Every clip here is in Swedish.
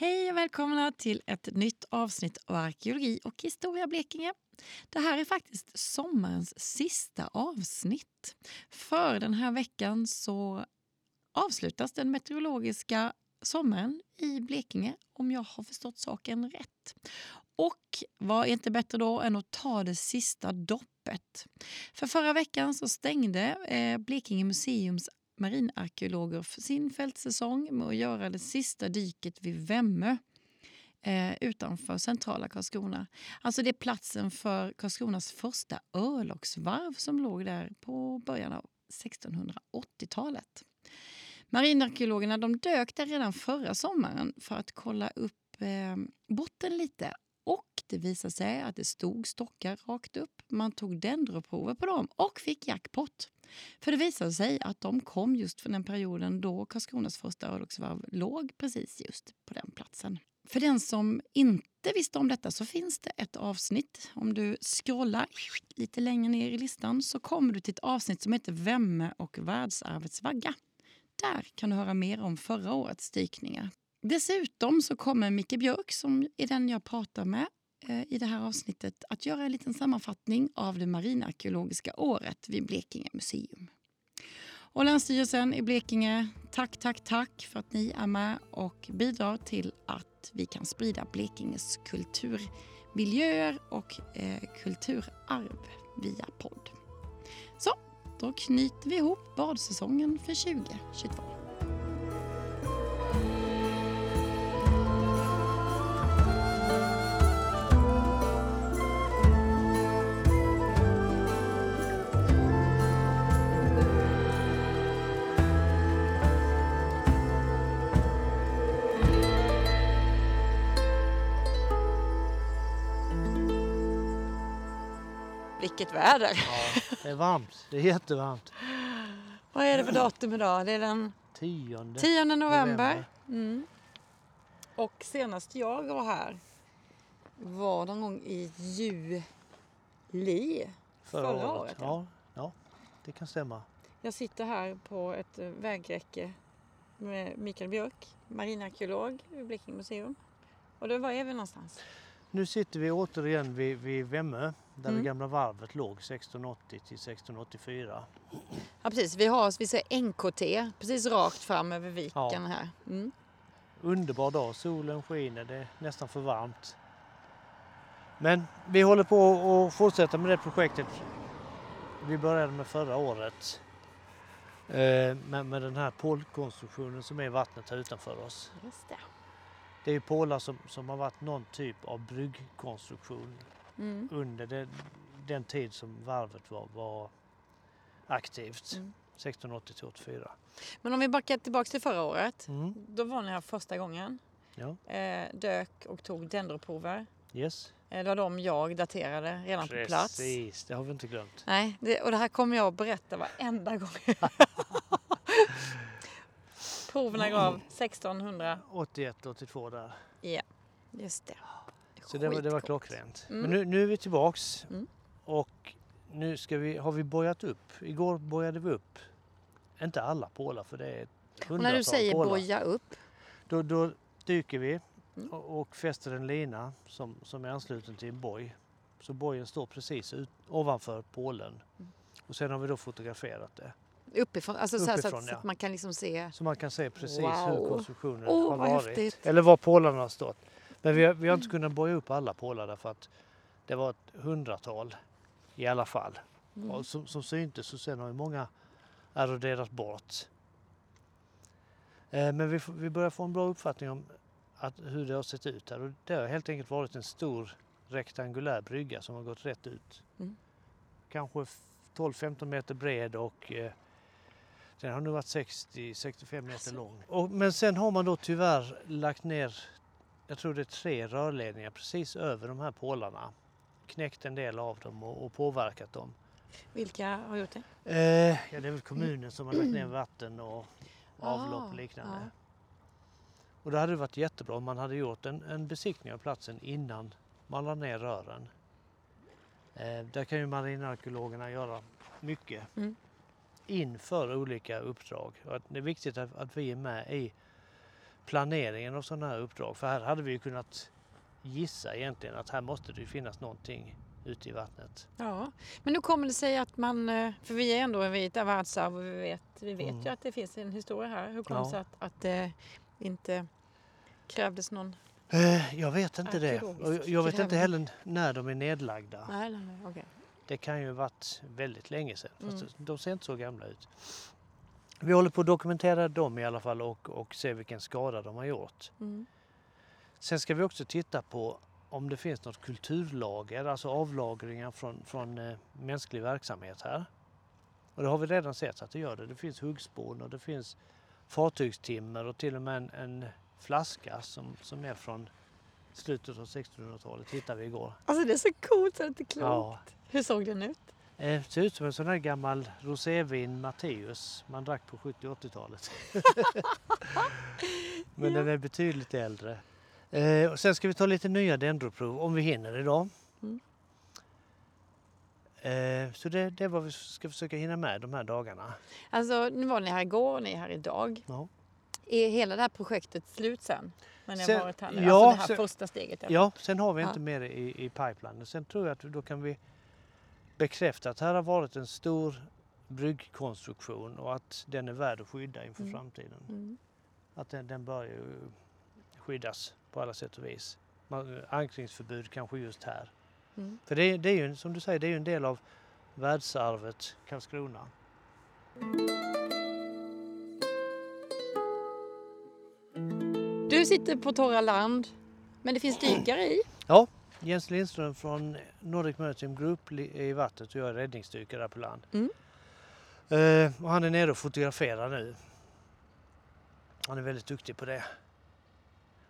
Hej och välkomna till ett nytt avsnitt av Arkeologi och historia Blekinge. Det här är faktiskt sommarens sista avsnitt. För den här veckan så avslutas den meteorologiska sommaren i Blekinge om jag har förstått saken rätt. Och vad är inte bättre då än att ta det sista doppet? För förra veckan så stängde eh, Blekinge museums marinarkeologer för sin fältsäsong med att göra det sista dyket vid Vemmö eh, utanför centrala Karlskrona. Alltså det är platsen för Karlskronas första örlogsvarv som låg där på början av 1680-talet. Marinarkeologerna de dök där redan förra sommaren för att kolla upp eh, botten lite och det visade sig att det stod stockar rakt upp. Man tog dendroprover på dem och fick jackpot. För det visade sig att de kom just från den perioden då Karlskronas första örlogsvarv låg precis just på den platsen. För den som inte visste om detta så finns det ett avsnitt. Om du scrollar lite längre ner i listan så kommer du till ett avsnitt som heter Vemme och världsarvets vagga. Där kan du höra mer om förra årets dykningar. Dessutom så kommer Micke Björk, som är den jag pratar med Eh, i det här avsnittet, att göra en liten sammanfattning av det marinarkeologiska året vid Blekinge museum. Och Länsstyrelsen i Blekinge, tack, tack, tack för att ni är med och bidrar till att vi kan sprida Blekinges kulturmiljöer och eh, kulturarv via podd. Så, då knyter vi ihop badsäsongen för 2022. Vilket väder! Ja, det är varmt. Det är jättevarmt. Vad är det för datum idag? Det är den Tionde 10 november. november. Mm. Och senast jag var här var någon gång i juli förra, året. ja. Ja, ja, det kan stämma. Jag sitter här på ett eh, vägräcke med Mikael Björk, marinarkeolog vid Blekinge museum. Och då var är vi någonstans? Nu sitter vi återigen vid, vid Vemmö där Mm. det gamla varvet låg 1680 till 1684. Ja precis, vi har vi ser NKT precis rakt fram över viken Ja. här. Mm. Underbar dag, solen skiner, det är nästan för varmt. Men vi håller på att fortsätta med det projektet vi började med förra året. Eh, med, med den här pålkonstruktionen som är vattnet här utanför oss. Just det. Det är ju pålar som, som har varit någon typ av bryggkonstruktion Mm. under den, den tid som varvet var, var aktivt. Mm. 1680 till 84. Men om vi backar tillbaka till förra året. Mm. Då var ni här första gången. Ja, Eh, dök och tog dendroprover. yes. Eh, det var de jag daterade redan på plats. Precis, det har vi inte glömt. Nej, det, och det här kommer jag att berätta varenda gång. Proverna gav 1600. 81, 82 där. Ja, just det. Så det var, det var klockrent. Mm. Men nu, nu är vi tillbaks Mm. och nu ska vi, har vi bojat upp. Igår bojade vi upp, inte alla pålar för det är Och när hundratal du säger pålar. boja upp. Då, då dyker vi Mm. och, och fäster en lina som, som är ansluten till en boj. Så bojen står precis ut, ovanför pålen. Mm. Och sen har vi då fotograferat det. Uppifrån, alltså så, här, så, Uppifrån, att, så ja. att man kan liksom se. Så man kan se precis Wow. hur konstruktionen Åh, har varit. häftigt. Eller var pålarna har stått. Men vi har, vi har inte kunnat boja upp alla pålar därför att det var ett hundratal i alla fall. Mm. Och som, som syntes och sen har ju många eroderat bort. Eh, men vi, vi börjar få en bra uppfattning om att, hur det har sett ut här. Och det har helt enkelt varit en stor rektangulär brygga som har gått rätt ut. Mm. Kanske f- 12-15 meter bred och eh, den har nu varit 60-65 meter Alltså. lång. Och, men sen har man då tyvärr lagt ner, jag tror det är tre rörledningar precis över de här pålarna. Knäckt en del av dem och, och påverkat dem. Vilka har gjort det? Eh, ja, det är väl kommunen som har lagt ner vatten och avlopp Ah, och liknande. ja. Och det hade varit jättebra om man hade gjort en, en besiktning av platsen innan man la ner rören. Eh, där kan ju marinarkeologerna göra mycket Mm. Inför olika uppdrag. Och att det är viktigt att, att vi är med i planeringen av sådana här uppdrag. För här hade vi ju kunnat gissa egentligen att här måste det finnas någonting ute i vattnet. Ja, men hur kommer det sig att man, eh, för vi är ändå ett världsarv och vi vet, vi vet Mm. ju att det finns en historia här. Hur kommer det Ja. sig att, att det inte krävdes någon... Eh, Jag vet inte det. Jag vet inte heller när de är nedlagda. Nej, nej, nej, okej. Det kan ju ha varit väldigt länge sedan. Fast Mm. de ser inte så gamla ut. Vi håller på att dokumentera dem i alla fall och, och se vilken skada de har gjort. Mm. Sen ska vi också titta på om det finns något kulturlager, alltså avlagringar från, från eh, mänsklig verksamhet här. Och det har vi redan sett att det gör det. Det finns huggspån och det finns fartygstimmer och till och med en, en flaska som, som är från slutet av 1600-talet hittade vi igår. Alltså det är så coolt så det är inte klokt. Ja, Hur såg den ut? Eh, ser ut som en sån här gammal rosévin Matteus man drack på 70 80-talet. Men Ja. den är betydligt äldre. Eh, och sen ska vi ta lite nya dendroprov om vi hinner idag. Mm. Eh, så det, det är vad vi ska försöka hinna med de här dagarna. Alltså nu var ni här igår och ni är här idag. Ja, Är hela det här projektet slut sen? Ni Sen- har varit här nu? ja, alltså det här sen- första steget? ja sen har vi Ja. inte mer i, i pipelinen. Sen tror jag att då kan vi bekräfta att här har varit en stor bryggkonstruktion och att den är värd att skydda inför Mm. framtiden. Mm. att den, den bör ju skyddas på alla sätt och vis. Man, ankringsförbud kanske just här. Mm. För det, är- det är ju som du säger, det är ju en del av världsarvet Karlskrona. Sitter på torra land, men det finns dykare i. Jens Lindström från Nordic Maritime Group är i vattnet och jag är räddningsdykare där på land. Mm. Eh, och han är nere och fotograferar nu. Han är väldigt duktig på det.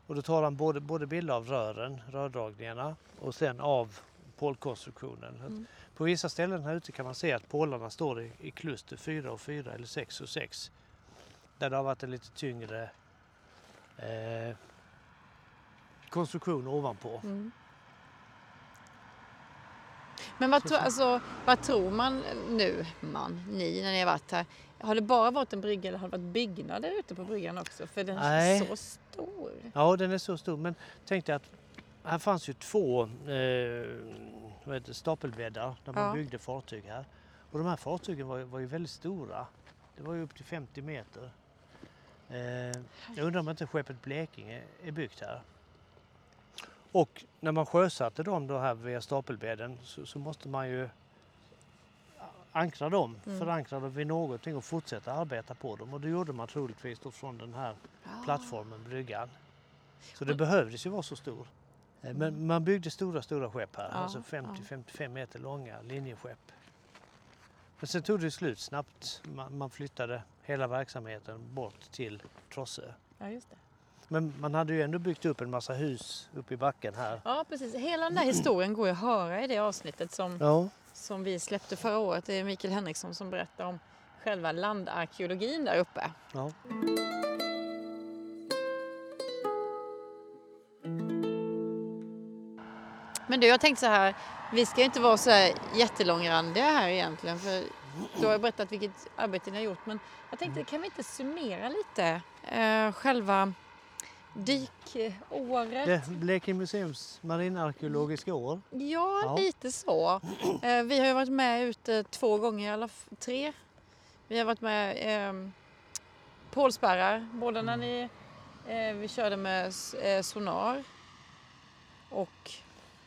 Och då tar han både, både bilder av rören, rördragningarna och sen av pålkonstruktionen. Mm. På vissa ställen här ute kan man se att pålarna står i, i kluster 4 och 4 eller 6 och 6. Där det har varit en lite tyngre eh, konstruktion ovanpå. Mm. Men vad, tro, alltså, vad tror man nu, man, ni, när ni har varit här? Har det bara varit en brygga eller har det varit byggnader ute på bryggan också? För den Nej. är så stor. Ja, den är så stor. Men tänk dig att här fanns ju två eh, stapelbäddar där man Ja. byggde fartyg här. Och de här fartygen var, var ju väldigt stora. Det var ju upp till 50 meter. Eh, jag undrar om inte skeppet Blekinge är byggt här. Och när man sjösatte dem då här via stapelbädden så, så måste man ju ankra dem, Mm. förankra dem vid någonting och fortsätta arbeta på dem. Och det gjorde man troligtvis då från den här Ja. plattformen, bryggan. Så det Och- behövdes ju vara så stor. Eh, Men man byggde stora, stora skepp här, Ja, alltså ja. 50-55 meter långa linjeskepp. Men sen tog det slut snabbt. Man, man flyttade hela verksamheten bort till Trossö. Ja, just det. Men man hade ju ändå byggt upp en massa hus uppe i backen här. Ja, precis. Hela den där historien går ju att höra i det avsnittet som, Ja, som vi släppte förra året. Det är Mikael Henriksson som berättar om själva landarkeologin där uppe. ja. Men du, jag tänkte så här, vi ska inte vara så här jättelångrandiga här egentligen för du har ju berättat vilket arbete ni har gjort men jag tänkte kan vi inte summera lite eh, själva dykåret? Det Blekinge museums marinarkeologiska år. Ja, Ja. lite så. Eh, vi har ju varit med ute två gånger, eller tre. Vi har varit med eh, pålspärrar, både när ni, eh, vi körde med eh, sonar och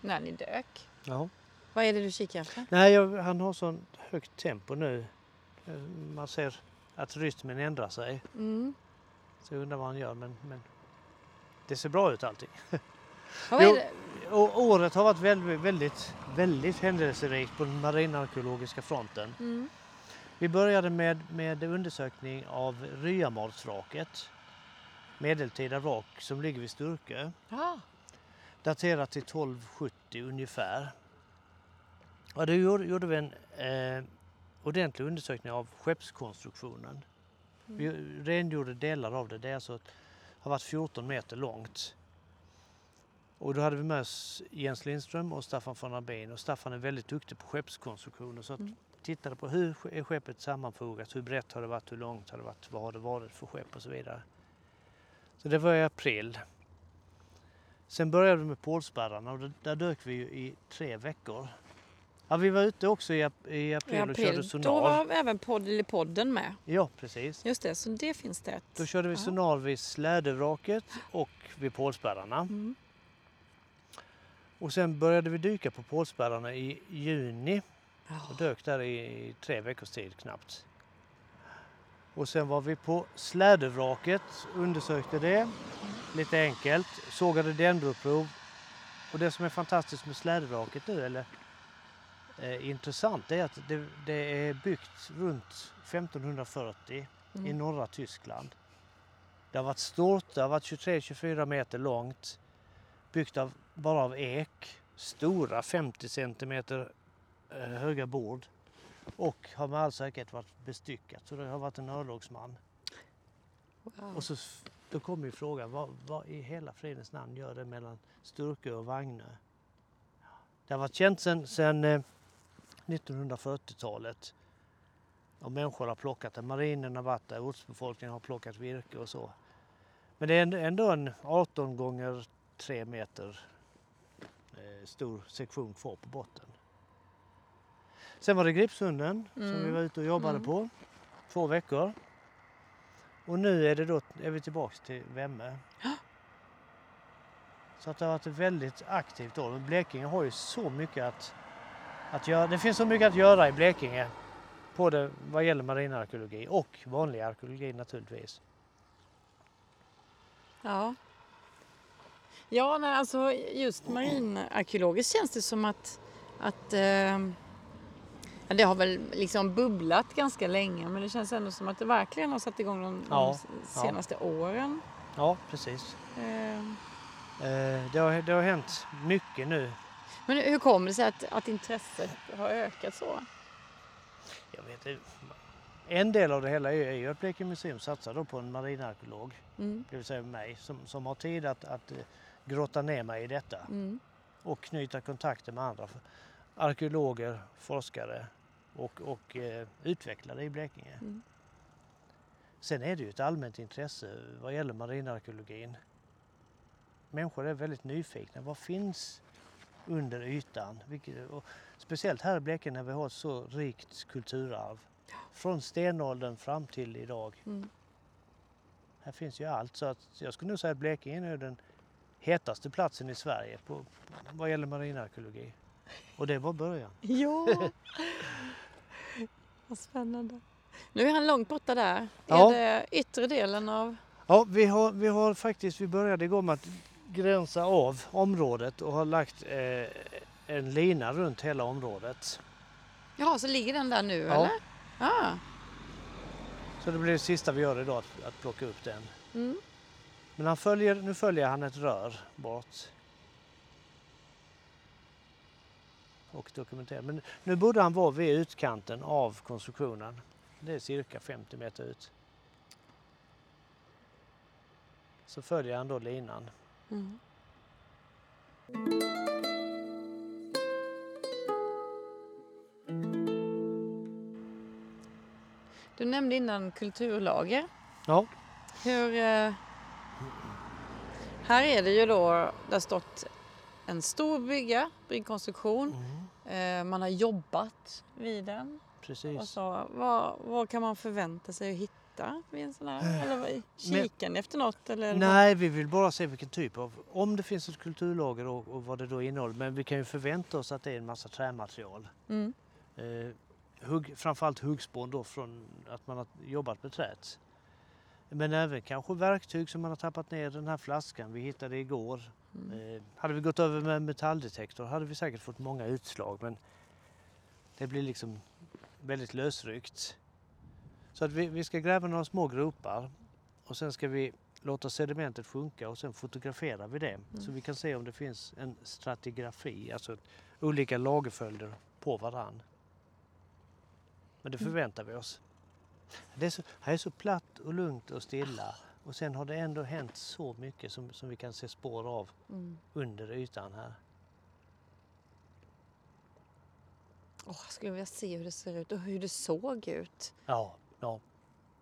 när ni dök. Ja. Vad är det du kikar efter? Nej, jag, han har sånt högt tempo nu. Eh, Man ser att rytmen ändrar sig. Mm. Så jag undrar vad han gör men, men det ser bra ut allting. Jo. året har varit väldigt, väldigt, väldigt händelserikt på den marinarkeologiska fronten. Mm. Vi började med, med undersökning av Ryamardsvraket. Medeltida vrak som ligger vid Sturkö. Ja. Daterat till 1270 ungefär. Och då gjorde, gjorde vi en eh, ordentlig undersökning av skeppskonstruktionen. Vi rengjorde delar av det. Det är alltså, har varit 14 meter långt. Och då hade vi med oss Jens Lindström och Staffan von Arbin. Och Staffan är väldigt duktig på skeppskonstruktioner. Så att Mm. tittade på hur är skeppet sammanfogat, hur brett har det varit, hur långt har det varit, vad har det varit för skepp och så vidare. Så det var i april. Sen började vi med pålspärrarna och där, dök vi i tre veckor. Ja, vi var ute också i, ap- i april, I och körde april. sonar. Då var även podd, podden med. Ja, precis. Just det, så det finns det ett. Då körde vi Ja. sonar vid slädevraket och vid pålspärrarna. Mm. Och sen började vi dyka på pålspärrarna i juni och dök där i tre veckors tid knappt. Och sen var vi på slädevraket, undersökte det lite enkelt, sågade dendroprov. Och det som är fantastiskt med slädevraket nu, eller eh, intressant, är att det, det är byggt runt 1540 i Mm. norra Tyskland. Det har varit stort, det har varit 23-24 meter långt, byggt av, bara av ek, stora 50 centimeter eh, höga bord och har med all säkerhet varit bestyckat. Så det har varit en örlogsman. Wow. Och så, då kommer ju frågan, vad, vad i hela fridens namn gör det mellan Sturkö och Vagnö? Det har varit känt sedan 1940-talet. Och människor har plockat det. Marinen har varit där, ortsbefolkningen har plockat virke och så. Men det är ändå- en 18 gånger 3 meter eh, stor sektion kvar på botten. Sen var det Gripshunden som Mm. vi var ute och jobbade Mm. på. Två veckor. Och nu är, det då, är vi tillbaks till Vemme. Så att det har varit väldigt aktivt år. Blekinge har ju så mycket att, att göra. Det finns så mycket att göra i Blekinge. Både vad gäller marinarkeologi och vanlig arkeologi naturligtvis. Ja. Ja, nej, alltså just marinarkeologiskt känns det som att, att eh, ja, det har väl liksom bubblat ganska länge men det känns ändå som att det verkligen har satt igång de, Ja, de senaste åren. Ja, precis. Eh, Eh, det, har, det har hänt mycket nu. Men hur kommer det sig att, att intresset har ökat så? Jag vet, inte. en del av det hela är, ju att Blekinge museum satsar då på en marinarkeolog, Mm, det vill säga mig, som, som har tid att, att eh, grotta ner mig i detta. mm, och knyta kontakter med andra arkeologer, forskare och, och eh, utvecklare i Blekinge. Mm. Sen är det ju ett allmänt intresse vad gäller marinarkeologin. Människor är väldigt nyfikna. Vad finns under ytan? Vilket, speciellt här i Blekinge när vi har ett så rikt kulturarv. Från stenåldern fram till idag. mm. Här finns ju allt. Så att jag skulle nog säga att Blekinge är den hetaste platsen i Sverige på, vad gäller marinarkeologi. Och det var början. Ja, vad spännande. Nu är han långt borta där. Ja. Är det yttre delen av... Ja, vi har, vi har faktiskt, vi började igår med att gränsa av området och har lagt eh, en lina runt hela området. Jaha, så ligger den där nu Ja. eller? Ah. Så det blir det sista vi gör idag, att, att plocka upp den. Mm. Men han följer, nu följer han ett rör bort. Och dokumenterar. Men nu borde han vara vid utkanten av konstruktionen. Det är cirka 50 meter ut. Så följer han då linan. Mm. Du nämnde innan kulturlager. Ja, Hur... Eh, här är det ju då, det har stått en stor brygga, bryggkonstruktion. Eh, man har jobbat vid den. Och precis. så, vad, vad kan man förvänta sig att hitta vid en sån här? Eller kikar ni efter något? Eller? Nej, vi vill bara se vilken typ av, om det finns ett kulturlager och, och vad det då innehåller. Men vi kan ju förvänta oss att det är en massa trämaterial. Mm. Eh, hugg, framförallt huggspån då från att man har jobbat med träet. Men även kanske verktyg som man har tappat ner. Den här flaskan vi hittade igår. Mm. Eh, hade vi gått över med metalldetektor hade vi säkert fått många utslag men det blir liksom väldigt lösryckt. Så att vi, vi ska gräva några små gropar och sen ska vi låta sedimentet sjunka och sen fotograferar vi det. Så vi kan se om det finns en stratigrafi, alltså olika lagerföljder på varann. Men det förväntar vi oss. Det är så, här är så platt och lugnt och stilla och sen har det ändå hänt så mycket som, som vi kan se spår av Mm. under ytan här. Åh, jag skulle vilja se hur det ser ut och hur det såg ut. Ja, ja.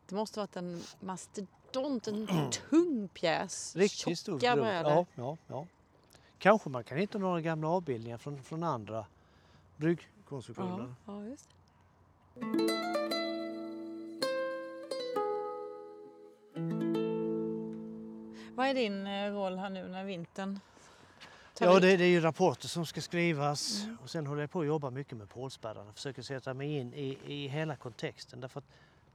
Det måste ha varit en mastont, en tung pjäs. Riktigt stor. Ja, ja, ja. Kanske man kan hitta några gamla avbildningar från, från andra bryggkonstruktioner. Ja, ja. Vad är din eh, roll här nu när vintern Ja, det, det är ju rapporter som ska skrivas Mm. och sen håller jag på att jobba mycket med pålspärrarna. Försöker sätta mig in i, i hela kontexten. Därför att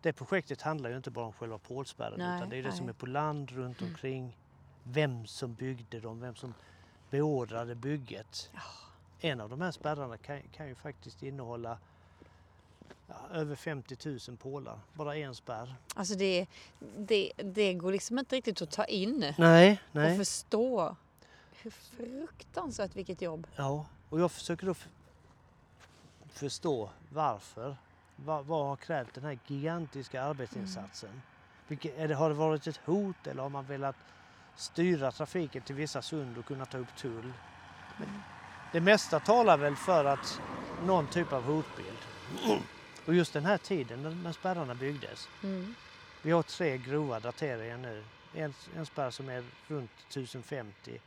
det projektet handlar ju inte bara om själva pålspärren utan det är det som nej. är på land runt Mm. omkring. Vem som byggde dem, vem som beordrade bygget. En av de här spärrarna kan, kan ju faktiskt innehålla ja, över 50 000 pålar. Bara en spärr. Alltså det, det, det går liksom inte riktigt att ta in Nej, och nej. förstå. Hur fruktansvärt vilket jobb. Ja, och jag försöker då förstå varför. Vad, vad har krävt den här gigantiska arbetsinsatsen? Vilket, är det, har det varit ett hot eller har man velat styra trafiken till vissa sund och kunna ta upp tull? Men det mesta talar väl för att någon typ av hotbild. Och just den här tiden när, när spärrarna byggdes. Mm. Vi har tre grova dateringar nu. En, en spärr som är runt 1050,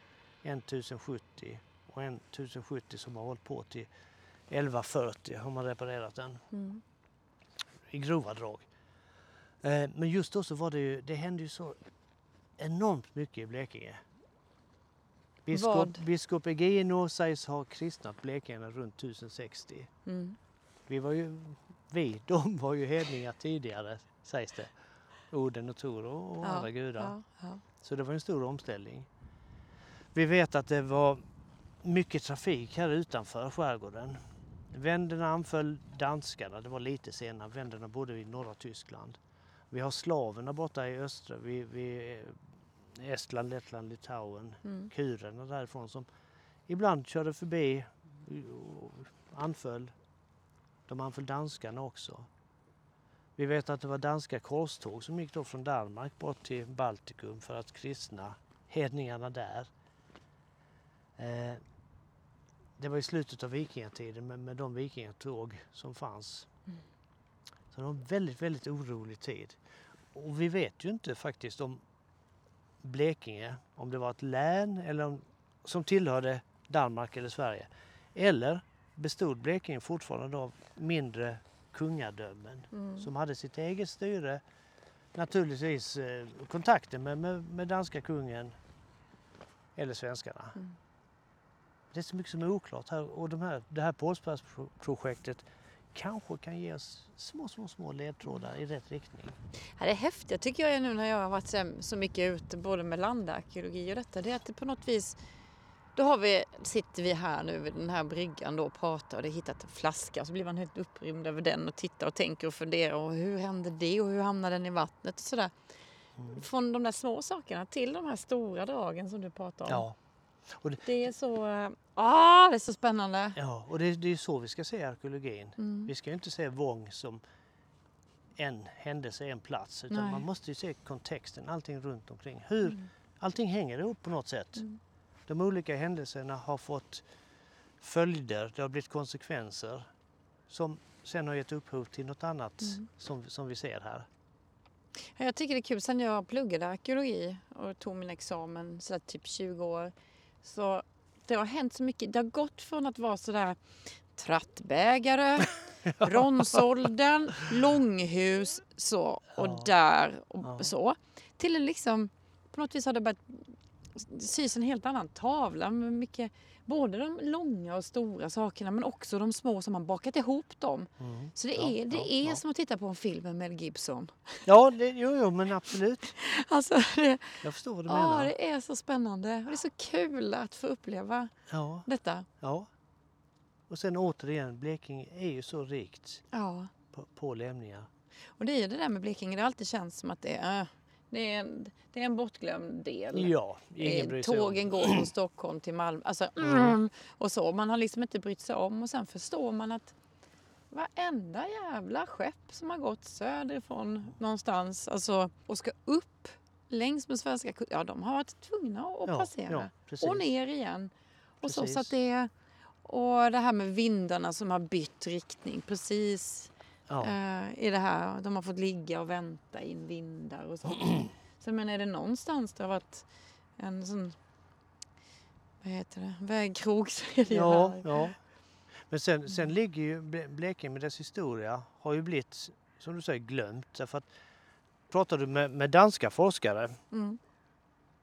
en 1070 och en 1070 som har hållit på till 1140 har man reparerat den Mm. I grova drag. Eh, men just då så var det ju, det hände ju så enormt mycket i Blekinge. Biskop, Vad? biskop Egino sägs ha kristnat Blekinge runt 1060. Mm. Vi var ju, vi, de var ju hedningar tidigare sägs det. Oden och Tor och, och Ja, andra gudar. Ja, ja. Så det var en stor omställning. Vi vet att det var mycket trafik här utanför skärgården. Vänderna anföll danskarna, det var lite senare. Vänderna bodde i norra Tyskland. Vi har slaverna borta i östra, vid, vid Estland, Lettland, Litauen. Mm. Kurerna därifrån som ibland körde förbi och anföll. De anföll danskarna också. Vi vet att det var danska korståg som gick då från Danmark bort till Baltikum för att kristna hedningarna där. Eh, det var i slutet av vikingatiden med, med de vikingatåg som fanns. Mm. Så det var en väldigt, väldigt orolig tid. Och vi vet ju inte faktiskt om Blekinge, om det var ett län eller om, som tillhörde Danmark eller Sverige. Eller bestod Blekinge fortfarande av mindre kungadömen Mm. som hade sitt eget styre. Naturligtvis eh, kontakter med, med, med danska kungen eller svenskarna. Mm. Det är så mycket som är oklart här och de här, det här Pålsbergsprojektet kanske kan ge oss små, små, små ledtrådar i rätt riktning. Ja, det är häftigt tycker jag nu när jag har varit så, mycket ute både med landarkeologi och detta. Det är att det på något vis då har vi, sitter vi här nu vid den här bryggan då och pratar och det är hittat en flaska så blir man helt upprymd över den och tittar och tänker och funderar och hur hände det och hur hamnade den i vattnet och sådär. Mm. Från de där små sakerna till de här stora dragen som du pratar om. Ja, Det är så, eh, ah, det är så spännande. ja och det, det är ju så vi ska se arkeologin. Mm. Vi ska ju inte se Vång som en händelse, en plats. Utan Nej. man måste ju se kontexten, allting runt omkring. Hur, Mm. Allting hänger ihop på något sätt. Mm. De olika händelserna har fått följder, det har blivit konsekvenser som sen har gett upphov till något annat Mm. som, som vi ser här. Ja, Jag tycker det är kul. Sen jag pluggade arkeologi och tog min examen så typ 20 år. Så det har hänt så mycket. Det har gått från att vara sådär trattbägare, bronsåldern, långhus så och Ja. där och Ja. så. Till en liksom, på något vis har det börjat sys en helt annan tavla med mycket, både de långa och stora sakerna men också de små som man bakat ihop dem. Mm. Så det Ja, är, det ja, är ja. som att titta på en film med Mel Gibson. Ja, det, jo, jo, men absolut. Alltså det, Jag förstår vad du Ja, menar. det är så spännande. Och det är så kul att få uppleva Ja, detta. ja. Och sen återigen, Blekinge är ju så rikt Ja. på, på lämningar. Och det är ju det där med Blekinge, det har alltid känts som att det är, äh, det är, en, det är en bortglömd del. Ja, ingen Eh, bryr sig om. Tågen går från Stockholm till Malmö. Alltså, mm, och så. Man har liksom inte brytt sig om. Och sen förstår man att varenda jävla skepp som har gått söderifrån någonstans alltså, och ska upp längs med svenska kusten, ja de har varit tvungna att Ja, passera. ja, precis. och ner igen. Och så, så Precis. att det och det här med vindarna som har bytt riktning precis Ja. eh, i det här. De har fått ligga och vänta in vindar och så. så men är det någonstans det har varit en sån, vad heter det, vägkrog så är det Ja, här. ja. Men sen, sen ligger ju Ble- Blekinge med dess historia har ju blivit, som du säger, glömt. Därför att pratar du med, med danska forskare Mm,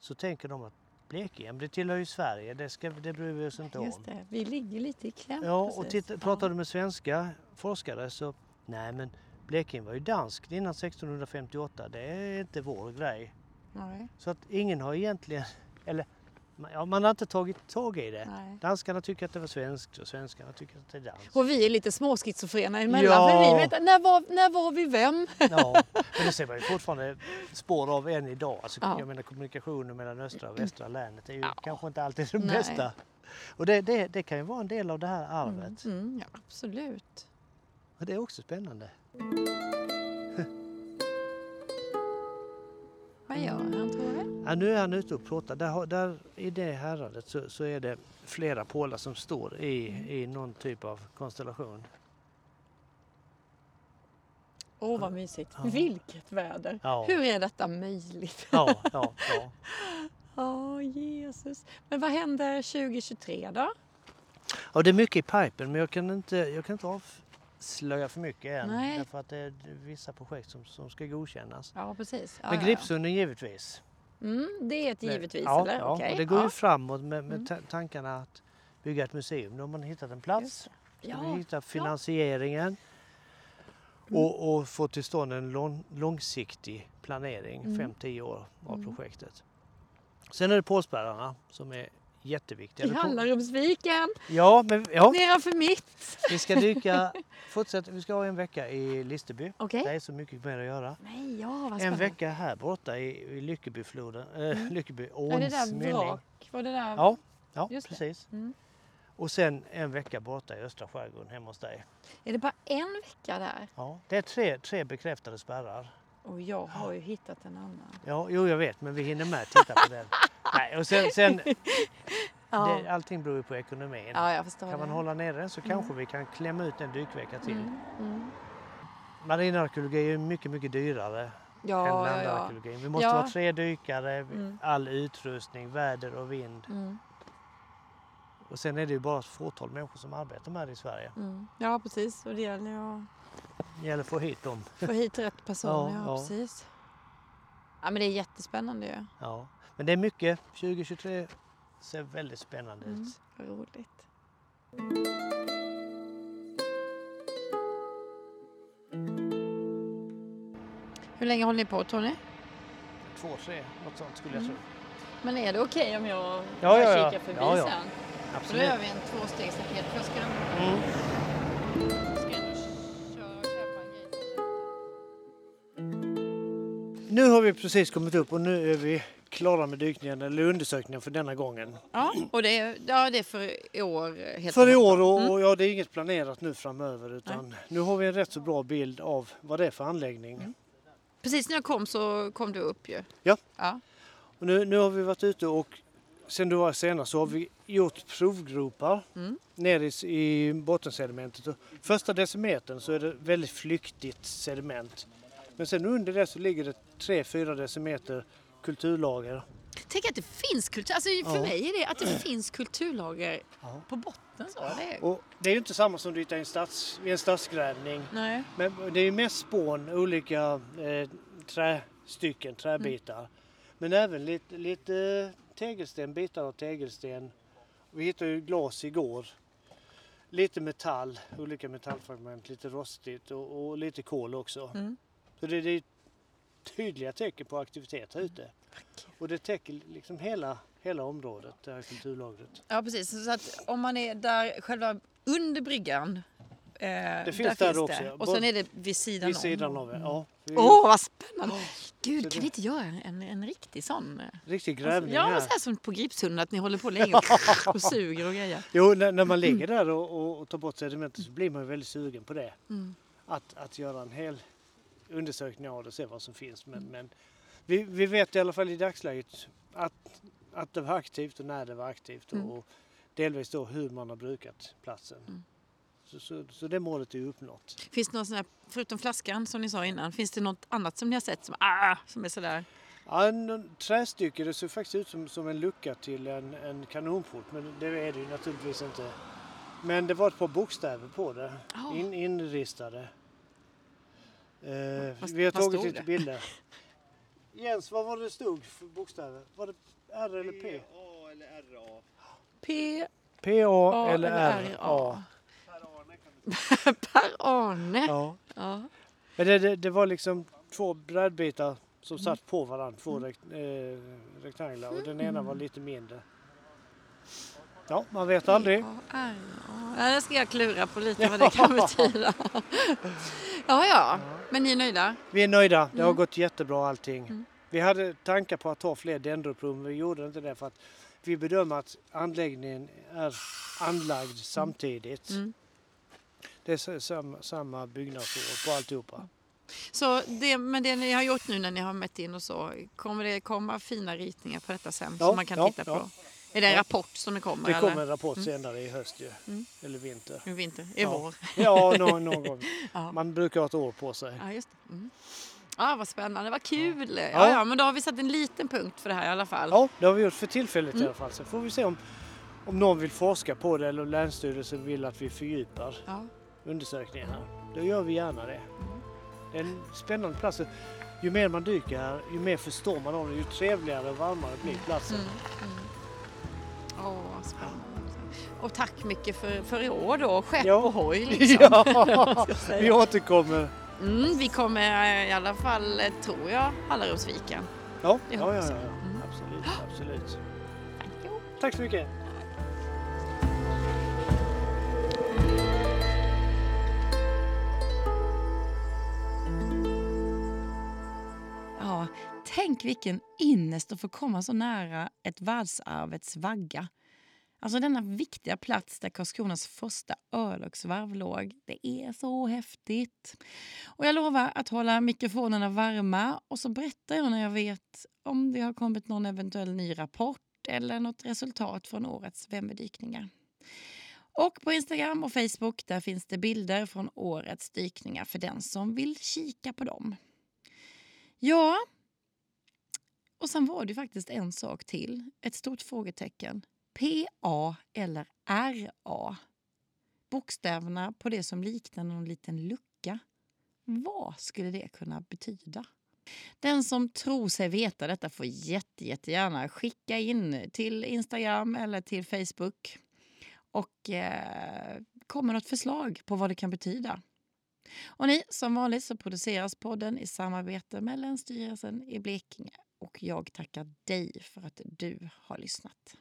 så tänker de att Blekinge, det tillhör ju Sverige, det, ska, det bryr vi oss inte om. just det, vi ligger lite i kläm. Ja, och precis. titta, pratar du med svenska forskare så nej men Blekinge var ju danskt innan 1658, det är inte vår grej. Nej, Så att ingen har egentligen, eller ja, man har inte tagit tag i det. nej. Danskarna tycker att det var svenskt och svenskarna tycker att det är danskt. Och vi är lite småschizofrena emellan. Ja. För vi vet, när, var, när var vi vem? Ja, men det ser man ju fortfarande spår av än idag. Alltså, Ja. Jag menar kommunikationen mellan östra och västra länet är ju Ja. kanske inte alltid det Nej. bästa. Och det, det, det kan ju vara en del av det här arvet. Mm, mm, ja, absolut. Och det är också spännande. Vad gör han tror du? Ja, nu är han ute och plåtar. Där, där, I det häradet så, så är det flera pålar som står i, i någon typ av konstellation. Åh vad mysigt. Ja. Vilket väder. Ja. Hur är detta möjligt? Ja, ja, ja. Åh Jesus. Men vad händer 2023 då? ja, det är mycket i pipen men jag kan inte, jag kan inte avslöja för mycket än. Nej. Därför att det är vissa projekt som, som ska godkännas. Ja precis. Ja, Men ja, ja. Gripsunden givetvis. Mm, det är ett givetvis ja, eller? Ja, Okej, och det går ja. ju framåt med, med Mm. ta- tankarna att bygga ett museum. Nu har man hittat en plats. Just Vi Ja, hittar finansieringen Mm. och, och få till stånd en lång, långsiktig planering, Mm. 5-10 år av Mm. projektet. Sen är det pålspärrarna som är jätteviktiga. i Hallarumsviken, Ja, men ja, nedanför mitt. vi ska dyka, fortsätta, vi ska ha en vecka i Listerby. Okej. Det är så mycket mer att göra. Nej, ja En vecka här borta i, i Lyckebyfloden, äh, Lyckeby, Är det åns där mynning. vrak? Var det där? Ja, ja Just precis. Mm. Och sen en vecka borta i östra skärgården hemma hos dig. Är det bara en vecka där? Ja, det är tre, tre bekräftade spärrar. Och jag har ju hittat en annan. Ja, jo jag vet, men vi hinner med att titta på den. Nej, och sen, sen Ja, det, allting beror ju på ekonomin. ja Kan man det. hålla nere den så kanske vi kan klämma ut en dykvecka till. Mm, mm. Marinarkeologi är ju mycket, mycket dyrare än Ja, ja, ja. landarkeologin. Vi måste Ja. vara tre dykare, Mm. all utrustning, väder och vind. Mm, Och sen är det ju bara ett fåtal människor som arbetar med det i Sverige. mm. Ja, precis. Och det gäller ju att Det gäller att få hit dem. få hit rätt personer. Ja, Ja, ja. precis. Ja, men det är jättespännande ju. Ja. Men det är mycket. 2023 ser väldigt spännande Mm, ut. roligt. Hur länge håller ni på Tony? Två, tre, något sånt skulle jag Mm. tro. Men är det okej om jag Ja, ja, ja. kikar förbi Ja, ja. sen? För då Absolut. gör vi en tvåstegsraket. För jag ska, Mm. Nu har vi precis kommit upp och nu är vi klara med dykningen eller undersökningen för denna gången. Ja, och det är, ja, det är för i år. Helt För i år och, Mm. och ja, det är inget planerat nu framöver utan nu har vi en rätt så bra bild av vad det är för anläggning. Mm. Precis när jag kom så kom du upp ju. Ja. ja. Och nu, nu har vi varit ute och sen du var senast så har vi gjort provgropar Mm. ner i, i bottensedimentet. Första decimetern så är det väldigt flyktigt sediment. Men sen under det så ligger det 3-4 decimeter kulturlager. Tänk att det finns kultur. Alltså för Ja. mig är det att det finns kulturlager Ja. på botten. Så. Det är... Och det är ju inte samma som du hittar i en, stads, en stadsgrävning. Nej. Men det är ju mest spån, olika eh, trästycken, träbitar. Men även lite, lite tegelsten, bitar av tegelsten. Vi hittade ju glas igår. Lite metall, olika metallfragment, lite rostigt och, och lite kol också. Mm. Så det, det är tydliga tecken på aktivitet här ute. Och det täcker liksom hela, hela området, det här kulturlagret. Ja precis. Så att om man är där själva under bryggan. Eh, det finns där också, Det. ja. Och sen är det vid sidan Vid om. sidan av, ja. Vi- Åh vad spännande! Gud kan vi inte göra en, en riktig sån? eh, Riktig grävning ja, här. så här som på Gripshunden att ni håller på länge och, och suger och grejer. Jo, när, när man ligger där och, och, och tar bort sedimentet så blir man ju väldigt sugen på det. Mm. Att, att göra en hel undersökning av det och se vad som finns. Men, men vi, vi vet i alla fall i dagsläget att, att det var aktivt och när det var aktivt och, Mm. och delvis då hur man har brukat platsen. Mm. Så, så, så det målet är uppnått. Finns det något sån här, förutom flaskan som ni sa innan, finns det något annat som ni har sett som, ah, som är sådär? Ja, en, trästycke, det ser faktiskt ut som, som en lucka till en, en kanonport men det är det ju naturligtvis inte. Men det var ett par bokstäver på det, Ja. in, inristade. Eh, Vad- vi har vad tagit lite bilder. Jens, vad var det stod för bokstäver? Var det R eller P? A eller RA. P, P-A A eller eller R-A. Per Arne kan du Per-Arne. Ja. Ja. Men det, det, det var liksom två brädbitar som Mm. satt på varandra, två rekt, eh, rektanglar och den ena var lite mindre. Ja, man vet aldrig. Ja, det ska jag klura på lite vad det kan betyda. Ja, ja. Men ni är nöjda? Vi är nöjda, det har Mm. gått jättebra allting. Mm. Vi hade tankar på att ta fler dendroprov men vi gjorde inte det för att vi bedömer att anläggningen är anlagd samtidigt. Mm. Det är sa- samma, byggnadsår på alltihopa. Så det, men det ni har gjort nu när ni har mätt in och så, kommer det komma fina ritningar på detta sen Ja, som man kan ja, titta ja. Är det en rapport som det kommer? Det kommer eller? en rapport Mm. senare i höst ju. Mm. Eller vinter. I vinter? I Ja. vår? Ja, någon, någon gång. Ja. Man brukar ha ett år på sig. Ja, just det. Mm. Ja, vad spännande, vad kul! Ja. Ja. Ja, men då har vi satt en liten punkt för det här i alla fall. Ja, det har vi gjort för tillfället i Mm. alla fall. Sen får vi se om, om någon vill forska på det eller om Länsstyrelsen vill att vi fördjupar Ja. undersökningen här. Då gör vi gärna det. Det är en spännande plats. Ju mer man dyker här, ju mer förstår man om det, ju trevligare och varmare blir platsen. Åh, vad spännande. Och tack mycket för, för i år då, skepp Ja. och hoj liksom. Ja, vi återkommer. Mm, vi kommer eh, i alla fall, eh, tror jag, Hallarumsviken. Ja, ja, ja, ja. Mm. absolut, absolut. Tack. Tack så mycket. Ja, tänk vilken innest att få komma så nära ett världsarvets vagga. Alltså denna viktiga plats där Karlskronas första örlogsvarv låg. Det är så häftigt. Och jag lovar att hålla mikrofonerna varma och så berättar jag när jag vet om det har kommit någon eventuell ny rapport eller något resultat från årets Vemmedykningar. Och på Instagram och Facebook där finns det bilder från årets dykningar för den som vill kika på dem. Ja, och sen var det ju faktiskt en sak till. Ett stort frågetecken. PA eller RA? Bokstäverna på det som liknar någon liten lucka. Vad skulle det kunna betyda? Den som tror sig veta detta får jätte, jättegärna skicka in till Instagram eller till Facebook och eh, komma något förslag på vad det kan betyda. Och ni, som vanligt så produceras podden i samarbete med Länsstyrelsen i Blekinge och jag tackar dig för att du har lyssnat.